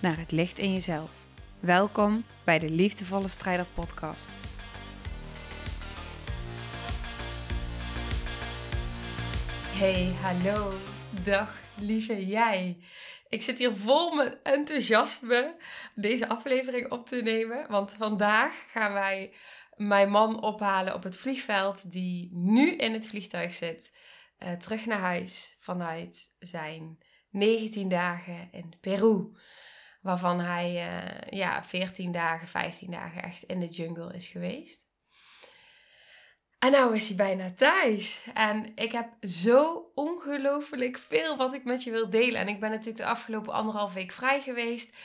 naar het licht in jezelf. Welkom bij de Liefdevolle Strijder Podcast. Hey, hallo. Dag, lieve jij. Ik zit hier vol met enthousiasme deze aflevering op te nemen. Want vandaag gaan wij mijn man ophalen op het vliegveld, die nu in het vliegtuig zit, uh, terug naar huis vanuit zijn 19 dagen in Peru. Waarvan hij uh, ja, 14 dagen, 15 dagen echt in de jungle is geweest. En nou is hij bijna thuis. En ik heb zo ongelooflijk veel wat ik met je wil delen. En ik ben natuurlijk de afgelopen anderhalf week vrij geweest.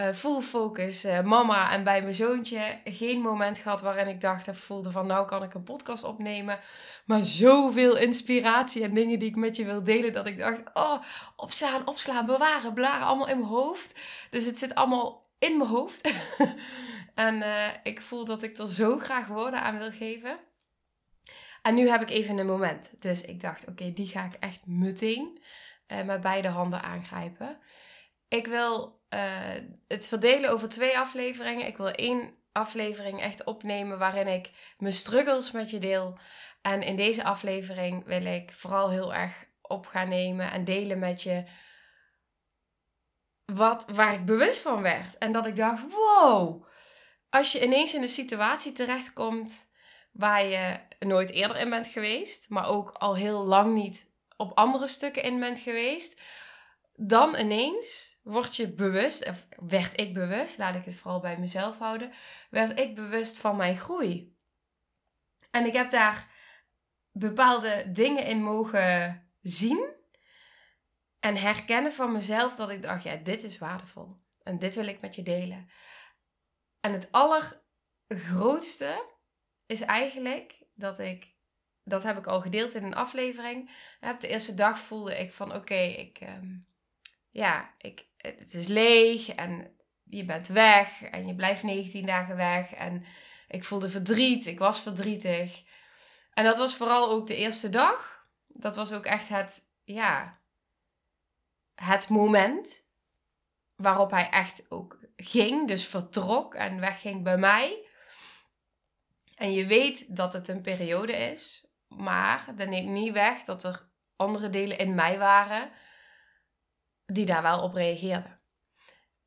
Uh, full focus, uh, mama en bij mijn zoontje. Geen moment gehad waarin ik dacht en voelde van nou kan ik een podcast opnemen. Maar zoveel inspiratie en dingen die ik met je wil delen. Dat ik dacht, oh, opslaan, opslaan, bewaren, blaren. Allemaal in mijn hoofd. Dus het zit allemaal in mijn hoofd. en uh, ik voel dat ik er zo graag woorden aan wil geven. En nu heb ik even een moment. Dus ik dacht, oké, die ga ik echt meteen met beide handen aangrijpen. Ik wil het verdelen over twee afleveringen. Ik wil één aflevering echt opnemen waarin ik mijn struggles met je deel. En in deze aflevering wil ik vooral heel erg op gaan nemen en delen met je wat, waar ik bewust van werd. En dat ik dacht, wow, als je ineens in een situatie terechtkomt waar je nooit eerder in bent geweest, maar ook al heel lang niet op andere stukken in bent geweest, dan ineens word je bewust, of werd ik bewust, laat ik het vooral bij mezelf houden, werd ik bewust van mijn groei. En ik heb daar bepaalde dingen in mogen zien en herkennen van mezelf dat ik dacht, ja, dit is waardevol en dit wil ik met je delen. En het allergrootste is eigenlijk dat ik, dat heb ik al gedeeld in een aflevering. Op de eerste dag voelde ik van, oké, ik, ehm, ja, ik, het is leeg en je bent weg en je blijft 19 dagen weg. En ik voelde verdriet, ik was verdrietig. En dat was vooral ook de eerste dag. Dat was ook echt het, ja, het moment waarop hij echt ook ging, dus vertrok en wegging bij mij. En je weet dat het een periode is, maar dat neemt niet weg dat er andere delen in mij waren die daar wel op reageerden.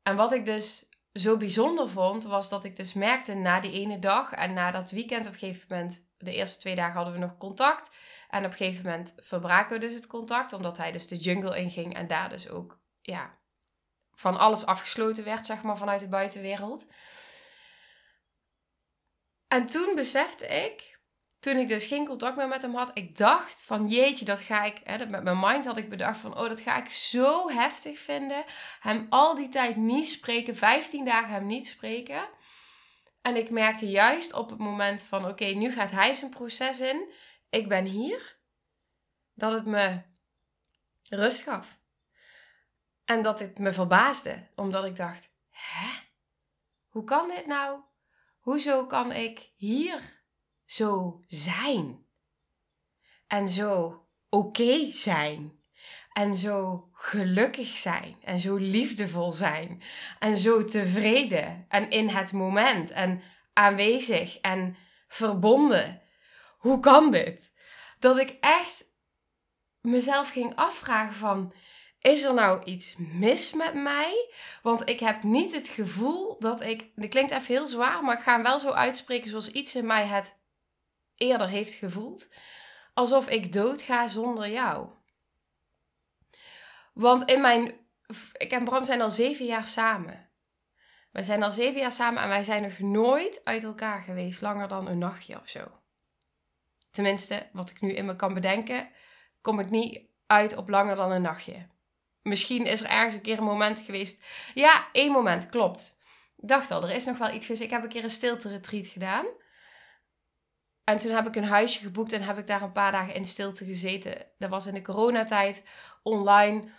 En wat ik dus zo bijzonder vond, was dat ik dus merkte na die ene dag en na dat weekend op een gegeven moment, de eerste twee dagen hadden we nog contact. En op een gegeven moment verbraken we dus het contact, omdat hij dus de jungle inging en daar dus ook, ja, van alles afgesloten werd, zeg maar, vanuit de buitenwereld. En toen besefte ik toen ik dus geen contact meer met hem had, ik dacht van jeetje, dat ga ik, hè, met mijn mind had ik bedacht van, oh, dat ga ik zo heftig vinden. Hem al die tijd niet spreken, 15 dagen hem niet spreken. En ik merkte juist op het moment van, oké, nu gaat hij zijn proces in, ik ben hier, dat het me rust gaf. En dat het me verbaasde, omdat ik dacht, hè? Hoe kan dit nou? Hoezo kan ik hier zo zijn. En zo oké zijn. En zo gelukkig zijn. En zo liefdevol zijn. En zo tevreden. En in het moment. En aanwezig. En verbonden. Hoe kan dit? Dat ik echt mezelf ging afvragen van... Is er nou iets mis met mij? Want ik heb niet het gevoel dat ik. Dit klinkt even heel zwaar, maar ik ga hem wel zo uitspreken zoals iets in mij het eerder heeft gevoeld. Alsof ik doodga zonder jou. Want in mijn. Ik en Bram zijn al zeven jaar samen. We zijn al zeven jaar samen en wij zijn nog nooit uit elkaar geweest, langer dan een nachtje of zo. Tenminste, wat ik nu in me kan bedenken, kom ik niet uit op langer dan een nachtje. misschien is er ergens een keer een moment geweest. Ja, één moment, klopt. Ik dacht al, er is nog wel iets geweest. Ik heb een keer een stilte retreat gedaan. En toen heb ik een huisje geboekt en heb ik daar een paar dagen in stilte gezeten. Dat was in de coronatijd, online.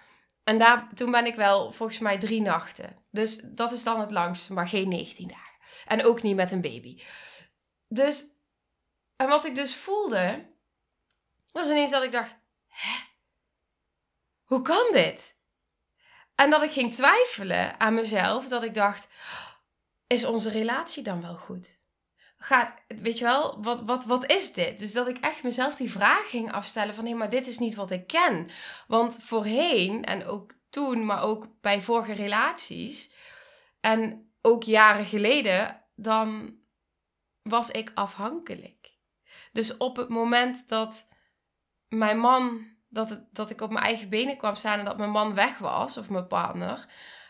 En daar, toen ben ik wel volgens mij drie nachten. Dus dat is dan het langst, maar geen 19 dagen. En ook niet met een baby. Dus, en wat ik dus voelde, was ineens dat ik dacht, hè? Hoe kan dit? En dat ik ging twijfelen aan mezelf, dat ik dacht, is onze relatie dan wel goed? Gaat, weet je wel, wat, wat, wat is dit? Dus dat ik echt mezelf die vraag ging afstellen van, hé, maar dit is niet wat ik ken. Want voorheen, en ook toen, maar ook bij vorige relaties, en ook jaren geleden, dan was ik afhankelijk. Dus op het moment dat mijn man, dat, dat ik op mijn eigen benen kwam staan en dat mijn man weg was, of mijn partner,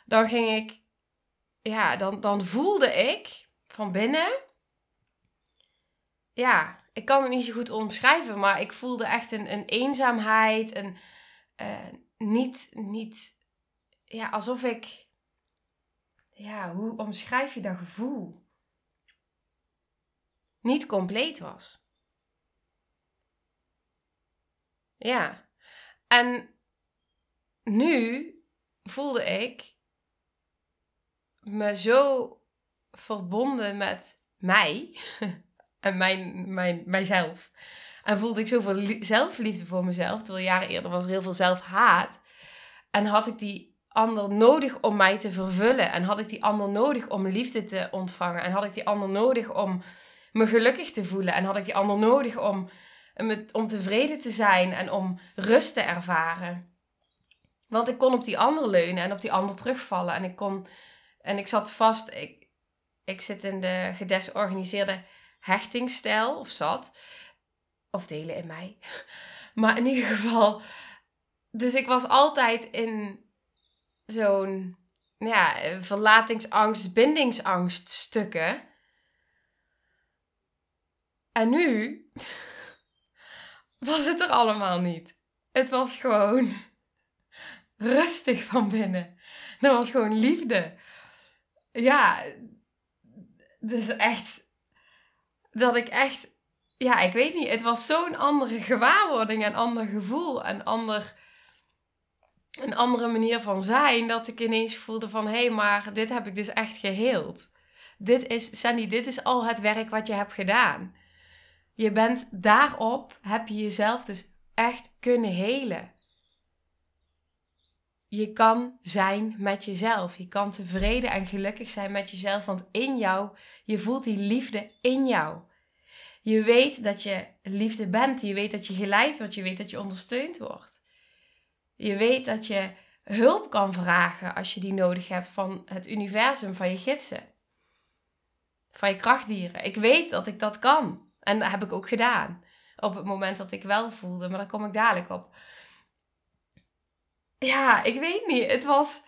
dan ging ik, ja, dan, dan voelde ik van binnen, ja, ik kan het niet zo goed omschrijven, maar ik voelde echt een, een eenzaamheid, een, uh, niet, niet, ja, alsof ik, ja, hoe omschrijf je dat gevoel? Niet compleet was. Ja. En nu voelde ik me zo verbonden met mij en mijn, mijn, mijzelf. En voelde ik zoveel zelfliefde voor mezelf. Terwijl jaren eerder was er heel veel zelfhaat. En had ik die ander nodig om mij te vervullen. En had ik die ander nodig om liefde te ontvangen. En had ik die ander nodig om me gelukkig te voelen. En had ik die ander nodig om om tevreden te zijn en om rust te ervaren. Want ik kon op die ander leunen en op die ander terugvallen. En ik kon. En ik zat vast. Ik, ik zit in de gedesorganiseerde hechtingsstijl. Of zat. Of delen in mij. Maar in ieder geval. Dus ik was altijd in zo'n. Ja, verlatingsangst, bindingsangst stukken. En nu was het er allemaal niet. Het was gewoon rustig van binnen. Dat was gewoon liefde. Ja, dus echt dat ik echt, ja, ik weet niet, het was zo'n andere gewaarwording en ander gevoel en ander, een andere manier van zijn, dat ik ineens voelde van, hé, hey, maar dit heb ik dus echt geheeld. Dit is, Sandy, dit is al het werk wat je hebt gedaan. Je bent daarop, heb je jezelf dus echt kunnen helen. Je kan zijn met jezelf. Je kan tevreden en gelukkig zijn met jezelf, want in jou, je voelt die liefde in jou. Je weet dat je liefde bent. Je weet dat je geleid wordt. Je weet dat je ondersteund wordt. Je weet dat je hulp kan vragen als je die nodig hebt van het universum, van je gidsen, van je krachtdieren. Ik weet dat ik dat kan. En dat heb ik ook gedaan. Op het moment dat ik wel voelde, maar daar kom ik dadelijk op. Ja, ik weet niet. Het was.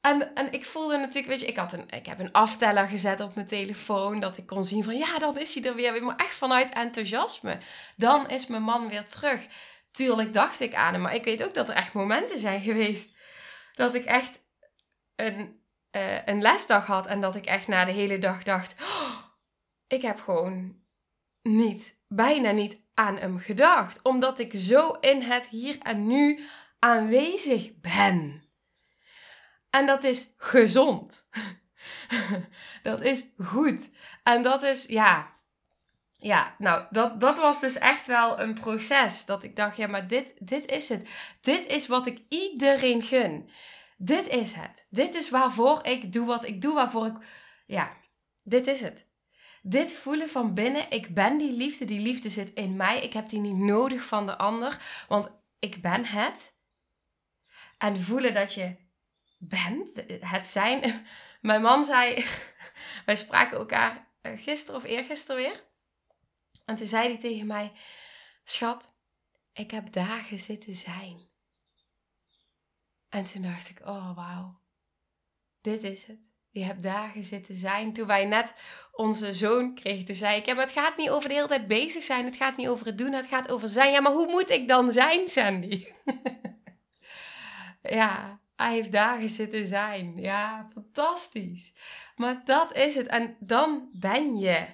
En, en ik voelde natuurlijk, weet je, ik, had een, ik heb een afteller gezet op mijn telefoon. Dat ik kon zien van ja, dan is hij er weer. Maar echt vanuit enthousiasme. Dan is mijn man weer terug. Tuurlijk dacht ik aan hem. Maar ik weet ook dat er echt momenten zijn geweest. Dat ik echt een, uh, een lesdag had. En dat ik echt na de hele dag dacht. Oh, ik heb gewoon niet, bijna niet aan hem gedacht. Omdat ik zo in het hier en nu aanwezig ben. En dat is gezond. dat is goed. En dat is, ja. Ja, nou, dat, dat was dus echt wel een proces. Dat ik dacht, ja, maar dit, dit is het. Dit is wat ik iedereen gun. Dit is het. Dit is waarvoor ik doe wat ik doe. Waarvoor ik. Ja, dit is het. Dit voelen van binnen, ik ben die liefde, die liefde zit in mij. Ik heb die niet nodig van de ander, want ik ben het. En voelen dat je bent, het zijn. Mijn man zei, wij spraken elkaar eh, gisteren of eergisteren weer. En toen zei hij tegen mij, schat, ik heb dagen zitten zijn. En toen dacht ik, oh wauw, dit is het. Je hebt dagen zitten zijn. Toen wij net onze zoon kregen, toen zei ik: Ja, maar het gaat niet over de hele tijd bezig zijn. Het gaat niet over het doen. Het gaat over zijn. Ja, maar hoe moet ik dan zijn, Sandy? ja, vijf dagen zitten zijn. Ja, fantastisch. Maar dat is het. En dan ben je.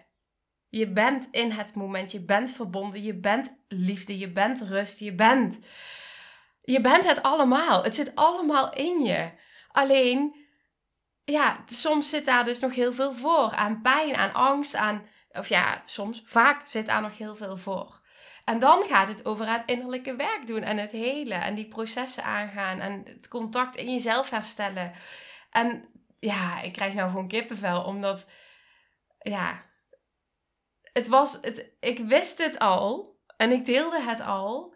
Je bent in het moment. Je bent verbonden. Je bent liefde. Je bent rust. Je bent. Je bent het allemaal. Het zit allemaal in je. Alleen, ja, soms zit daar dus nog heel veel voor. Aan pijn, aan angst, aan. Of ja, soms, vaak zit daar nog heel veel voor. En dan gaat het over het innerlijke werk doen en het helen en die processen aangaan en het contact in jezelf herstellen. En ja, ik krijg nou gewoon kippenvel, omdat ja, het was, het, ik wist het al en ik deelde het al.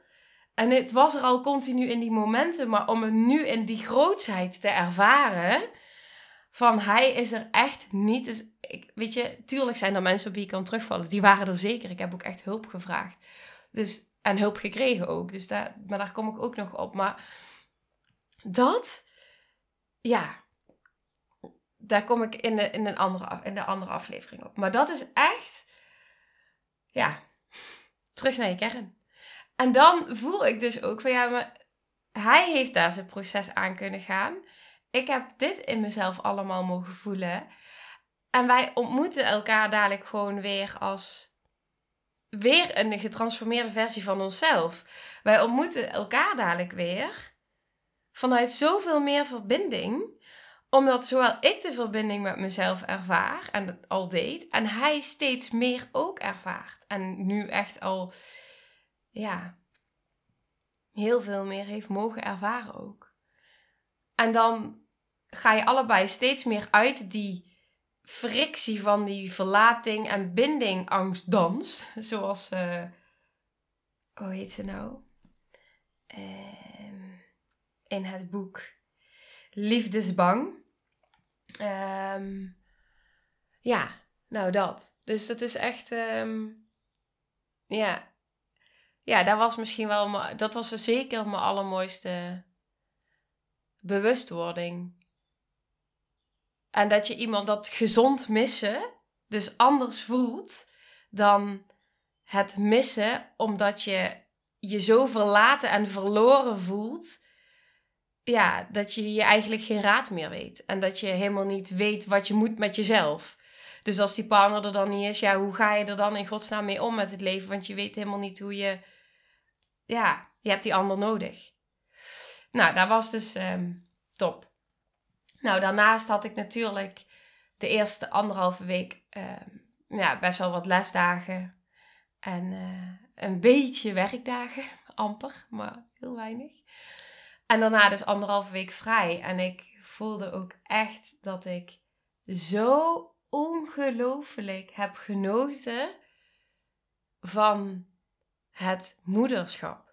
En het was er al continu in die momenten, maar om het nu in die grootsheid te ervaren, van hij is er echt niet. Dus ik, weet je, tuurlijk zijn er mensen op wie ik kan terugvallen. Die waren er zeker. Ik heb ook echt hulp gevraagd. Dus, en hulp gekregen ook. Dus daar, maar daar kom ik ook nog op. Maar dat, ja, daar kom ik in de, in, een andere, in de andere aflevering op. Maar dat is echt, ja, terug naar je kern. En dan voel ik dus ook van ja, maar hij heeft daar zijn proces aan kunnen gaan. Ik heb dit in mezelf allemaal mogen voelen. En wij ontmoeten elkaar dadelijk gewoon weer als weer een getransformeerde versie van onszelf. Wij ontmoeten elkaar dadelijk weer vanuit zoveel meer verbinding omdat zowel ik de verbinding met mezelf ervaar en al deed, en hij steeds meer ook ervaart. En nu echt al, ja, heel veel meer heeft mogen ervaren ook. En dan ga je allebei steeds meer uit die frictie van die verlating en binding angstdans. Zoals, uh, hoe heet ze nou? Uh, in het boek Liefdesbang. Uh, ja, nou dat. Dus dat is echt, um, ja. Ja, dat was misschien wel, dat was zeker mijn allermooiste bewustwording en dat je iemand dat gezond missen, dus anders voelt dan het missen, omdat je je zo verlaten en verloren voelt. Ja, dat je je eigenlijk geen raad meer weet. En dat je helemaal niet weet wat je moet met jezelf. Dus als die partner er dan niet is, ja, hoe ga je er dan in godsnaam mee om met het leven? Want je weet helemaal niet hoe je. Ja, je hebt die ander nodig. Nou, dat was dus um, top. Nou, daarnaast had ik natuurlijk de eerste anderhalve week ehm, ja, best wel wat lesdagen. En eh, een beetje werkdagen, amper, maar heel weinig. En daarna dus anderhalve week vrij. En ik voelde ook echt dat ik zo ongelooflijk heb genoten van het moederschap.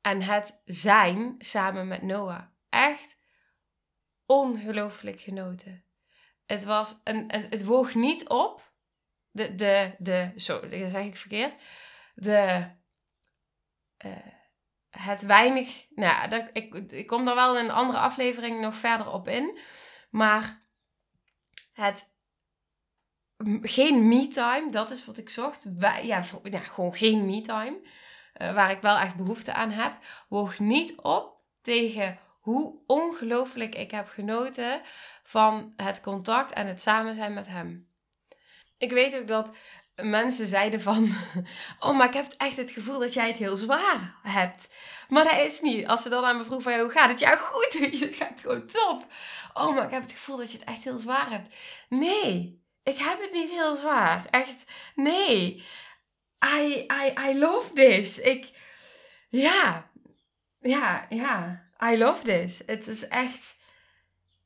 En het zijn samen met Noah. Ongelooflijk genoten. Het was een, het woog niet op. De, de, de, zo, dat zeg ik verkeerd. De, uh, het weinig, nou, ik, ik kom daar wel in een andere aflevering nog verder op in. Maar het, geen me-time, dat is wat ik zocht. Ja, ja, gewoon geen me-time. Uh, waar ik wel echt behoefte aan heb. Woog niet op tegen hoe ongelooflijk ik heb genoten van het contact en het samen zijn met hem. Ik weet ook dat mensen zeiden van, oh, maar ik heb echt het gevoel dat jij het heel zwaar hebt. Maar dat is niet. Als ze dan aan me vroeg van, hoe gaat het? Ja, goed, het gaat gewoon top. Oh, maar ik heb het gevoel dat je het echt heel zwaar hebt. Nee, ik heb het niet heel zwaar. Echt, nee. I, I, I love this. Ik, ja, ja, ja. I love this. Het is echt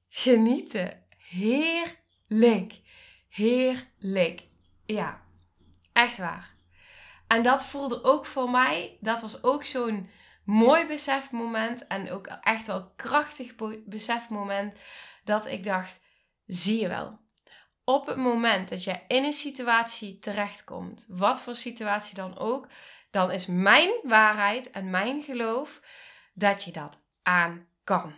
genieten. Heerlijk. Heerlijk. Ja, echt waar. En dat voelde ook voor mij, dat was ook zo'n mooi besefmoment en ook echt wel krachtig besefmoment dat ik dacht, zie je wel. Op het moment dat je in een situatie terechtkomt, wat voor situatie dan ook, dan is mijn waarheid en mijn geloof dat je dat aan kan.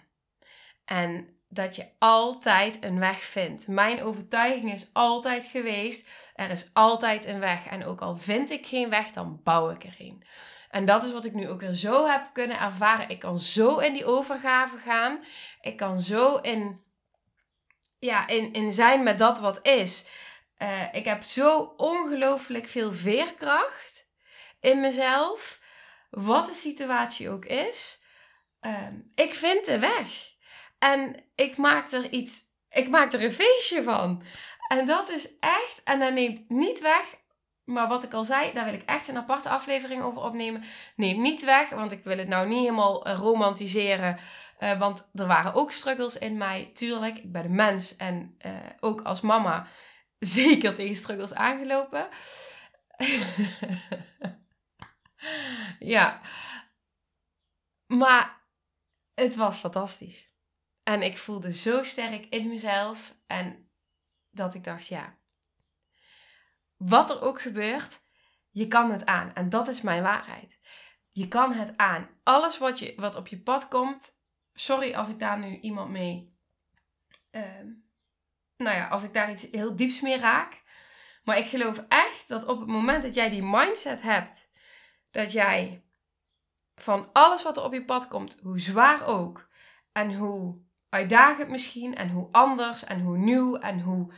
En dat je altijd een weg vindt. Mijn overtuiging is altijd geweest: er is altijd een weg. En ook al vind ik geen weg, dan bouw ik er een. En dat is wat ik nu ook weer zo heb kunnen ervaren. Ik kan zo in die overgave gaan. Ik kan zo in, ja, in, in zijn met dat wat is. Uh, ik heb zo ongelooflijk veel veerkracht in mezelf. Wat de situatie ook is. Uh, ik vind de weg. En ik maak er iets, ik maak er een feestje van. En dat is echt, en dat neemt niet weg maar wat ik al zei, daar wil ik echt een aparte aflevering over opnemen. Neem niet weg, want ik wil het nou niet helemaal uh, romantiseren. Uh, want er waren ook struggles in mij. Tuurlijk, ik ben een mens en uh, ook als mama zeker tegen struggles aangelopen. ja. Maar het was fantastisch. En ik voelde zo sterk in mezelf. En dat ik dacht, ja, wat er ook gebeurt, je kan het aan. En dat is mijn waarheid. Je kan het aan. Alles wat, je, wat op je pad komt. Sorry als ik daar nu iemand mee. Uh, nou ja, als ik daar iets heel dieps mee raak. Maar ik geloof echt dat op het moment dat jij die mindset hebt. Dat jij van alles wat er op je pad komt, hoe zwaar ook. En hoe uitdagend misschien. En hoe anders. En hoe nieuw. En hoe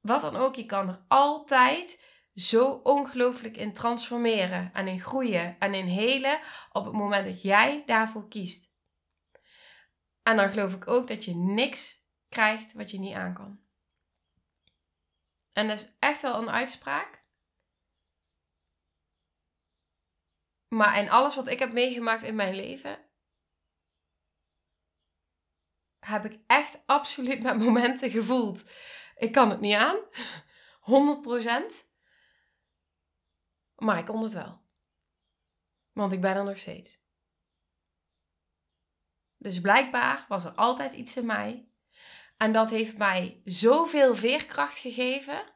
wat dan ook, je kan er altijd zo ongelooflijk in transformeren en in groeien en in helen op het moment dat jij daarvoor kiest. En dan geloof ik ook dat je niks krijgt wat je niet aan kan. En dat is echt wel een uitspraak. Maar in alles wat ik heb meegemaakt in mijn leven, heb ik echt absoluut met momenten gevoeld ik kan het niet aan. 100%. Maar ik kon het wel. Want ik ben er nog steeds. Dus blijkbaar was er altijd iets in mij. En dat heeft mij zoveel veerkracht gegeven.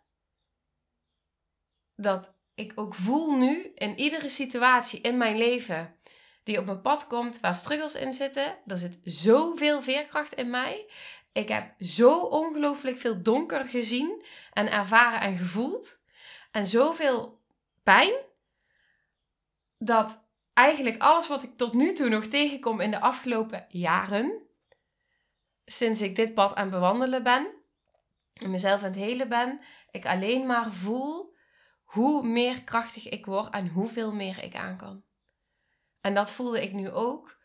Dat ik ook voel nu in iedere situatie in mijn leven die op mijn pad komt, waar struggles in zitten. Er zit zoveel veerkracht in mij. Ik heb zo ongelooflijk veel donker gezien en ervaren en gevoeld. En zoveel pijn. Dat eigenlijk alles wat ik tot nu toe nog tegenkom in de afgelopen jaren. Sinds ik dit pad aan bewandelen ben. En mezelf aan het helen ben. Ik alleen maar voel hoe meer krachtig ik word en hoeveel meer ik aan kan. En dat voelde ik nu ook.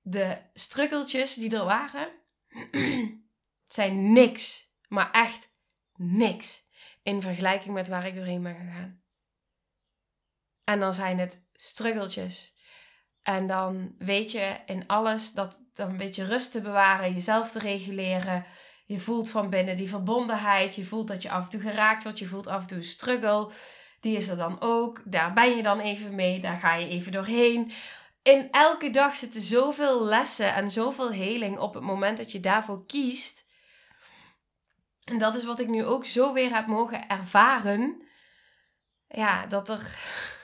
De struggeltjes die er waren zijn niks, maar echt niks in vergelijking met waar ik doorheen ben gegaan. En dan zijn het struggeltjes. En dan weet je in alles dat dan een beetje rust te bewaren, jezelf te reguleren. Je voelt van binnen die verbondenheid. Je voelt dat je af en toe geraakt wordt. Je voelt af en toe struggle. Die is er dan ook. Daar ben je dan even mee. Daar ga je even doorheen in elke dag zitten zoveel lessen en zoveel heling op het moment dat je daarvoor kiest. En dat is wat ik nu ook zo weer heb mogen ervaren. Ja, dat er.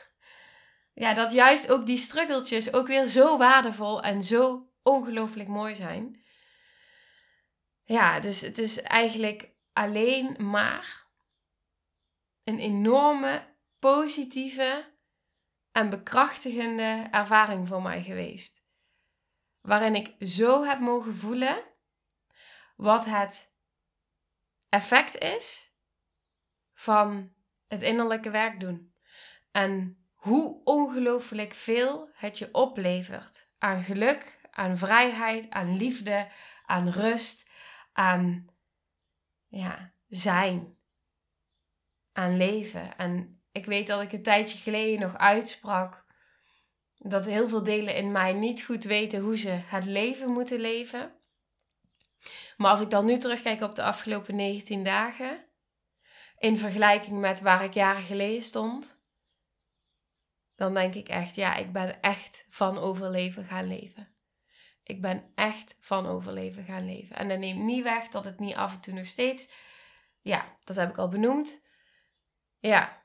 Ja, dat juist ook die struggeltjes ook weer zo waardevol en zo ongelooflijk mooi zijn. Ja, dus het is eigenlijk alleen maar een enorme positieve en bekrachtigende ervaring voor mij geweest. Waarin ik zo heb mogen voelen wat het effect is van het innerlijke werk doen. En hoe ongelooflijk veel het je oplevert aan geluk, aan vrijheid, aan liefde, aan rust, aan ja, zijn, aan leven. En ik weet dat ik een tijdje geleden nog uitsprak dat heel veel delen in mij niet goed weten hoe ze het leven moeten leven. Maar als ik dan nu terugkijk op de afgelopen 19 dagen, in vergelijking met waar ik jaren geleden stond, dan denk ik echt, ja, ik ben echt van overleven gaan leven. Ik ben echt van overleven gaan leven. En dat neemt niet weg dat het niet af en toe nog steeds, ja, dat heb ik al benoemd. Ja,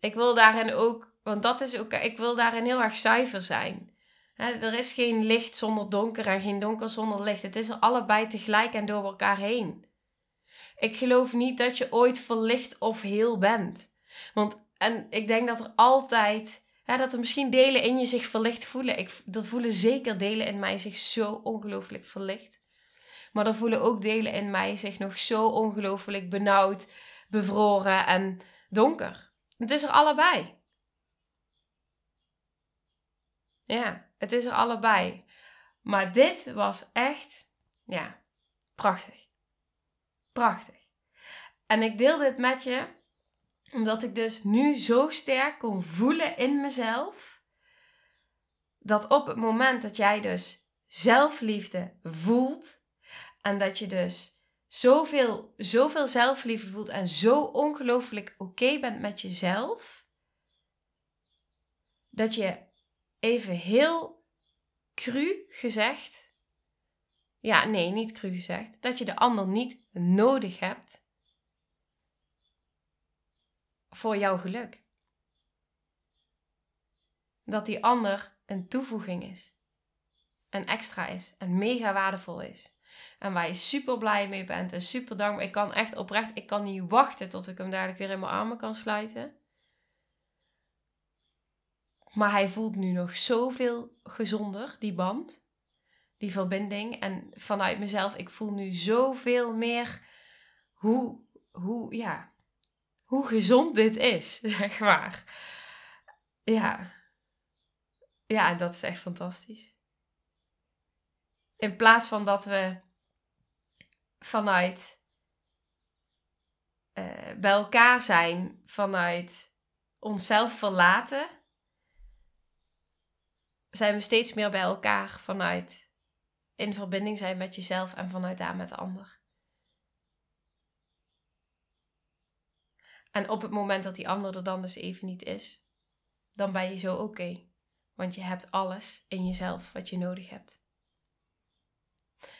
ik wil daarin ook, want dat is ook, ik wil daarin heel erg zuiver zijn. er is geen licht zonder donker en geen donker zonder licht. Het is er allebei tegelijk en door elkaar heen. Ik geloof niet dat je ooit verlicht of heel bent. Want, en ik denk dat er altijd, dat er misschien delen in je zich verlicht voelen. Ik, er voelen zeker delen in mij zich zo ongelooflijk verlicht. Maar er voelen ook delen in mij zich nog zo ongelooflijk benauwd, bevroren en donker. Het is er allebei. Ja, het is er allebei. Maar dit was echt, ja, prachtig. Prachtig. En ik deel dit met je omdat ik dus nu zo sterk kon voelen in mezelf. Dat op het moment dat jij dus zelfliefde voelt. En dat je dus zoveel, zoveel zelfliefde voelt en zo ongelooflijk oké bent met jezelf. Dat je even heel cru gezegd. Ja, nee, niet cru gezegd. Dat je de ander niet nodig hebt voor jouw geluk. Dat die ander een toevoeging is. Een extra is. En mega waardevol is. En waar je super blij mee bent en super dankbaar. Ik kan echt oprecht, ik kan niet wachten tot ik hem dadelijk weer in mijn armen kan sluiten. Maar hij voelt nu nog zoveel gezonder, die band, die verbinding. En vanuit mezelf, ik voel nu zoveel meer hoe, hoe, ja, hoe gezond dit is, zeg maar. Ja. Ja, dat is echt fantastisch. In plaats van dat we vanuit uh, bij elkaar zijn, vanuit onszelf verlaten, zijn we steeds meer bij elkaar vanuit in verbinding zijn met jezelf en vanuit daar met de ander. En op het moment dat die ander er dan dus even niet is, dan ben je zo oké. Want je hebt alles in jezelf wat je nodig hebt.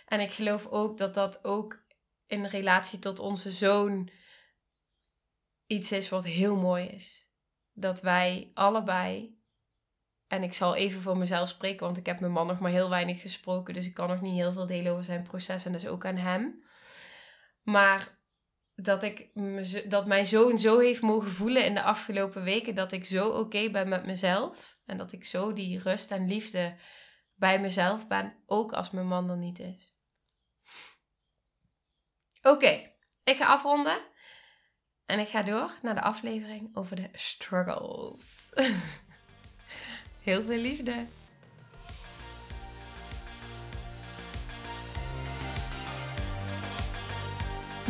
En ik geloof ook dat dat ook in relatie tot onze zoon iets is wat heel mooi is. Dat wij allebei, en ik zal even voor mezelf spreken, want ik heb mijn man nog maar heel weinig gesproken, dus ik kan nog niet heel veel delen over zijn proces en dus ook aan hem. Maar dat, ik dat mijn zoon zo heeft mogen voelen in de afgelopen weken. Dat ik zo oké ben met mezelf. En dat ik zo die rust en liefde bij mezelf ben. Ook als mijn man er niet is. Oké, ik ga afronden. En ik ga door naar de aflevering over de struggles. Heel veel liefde.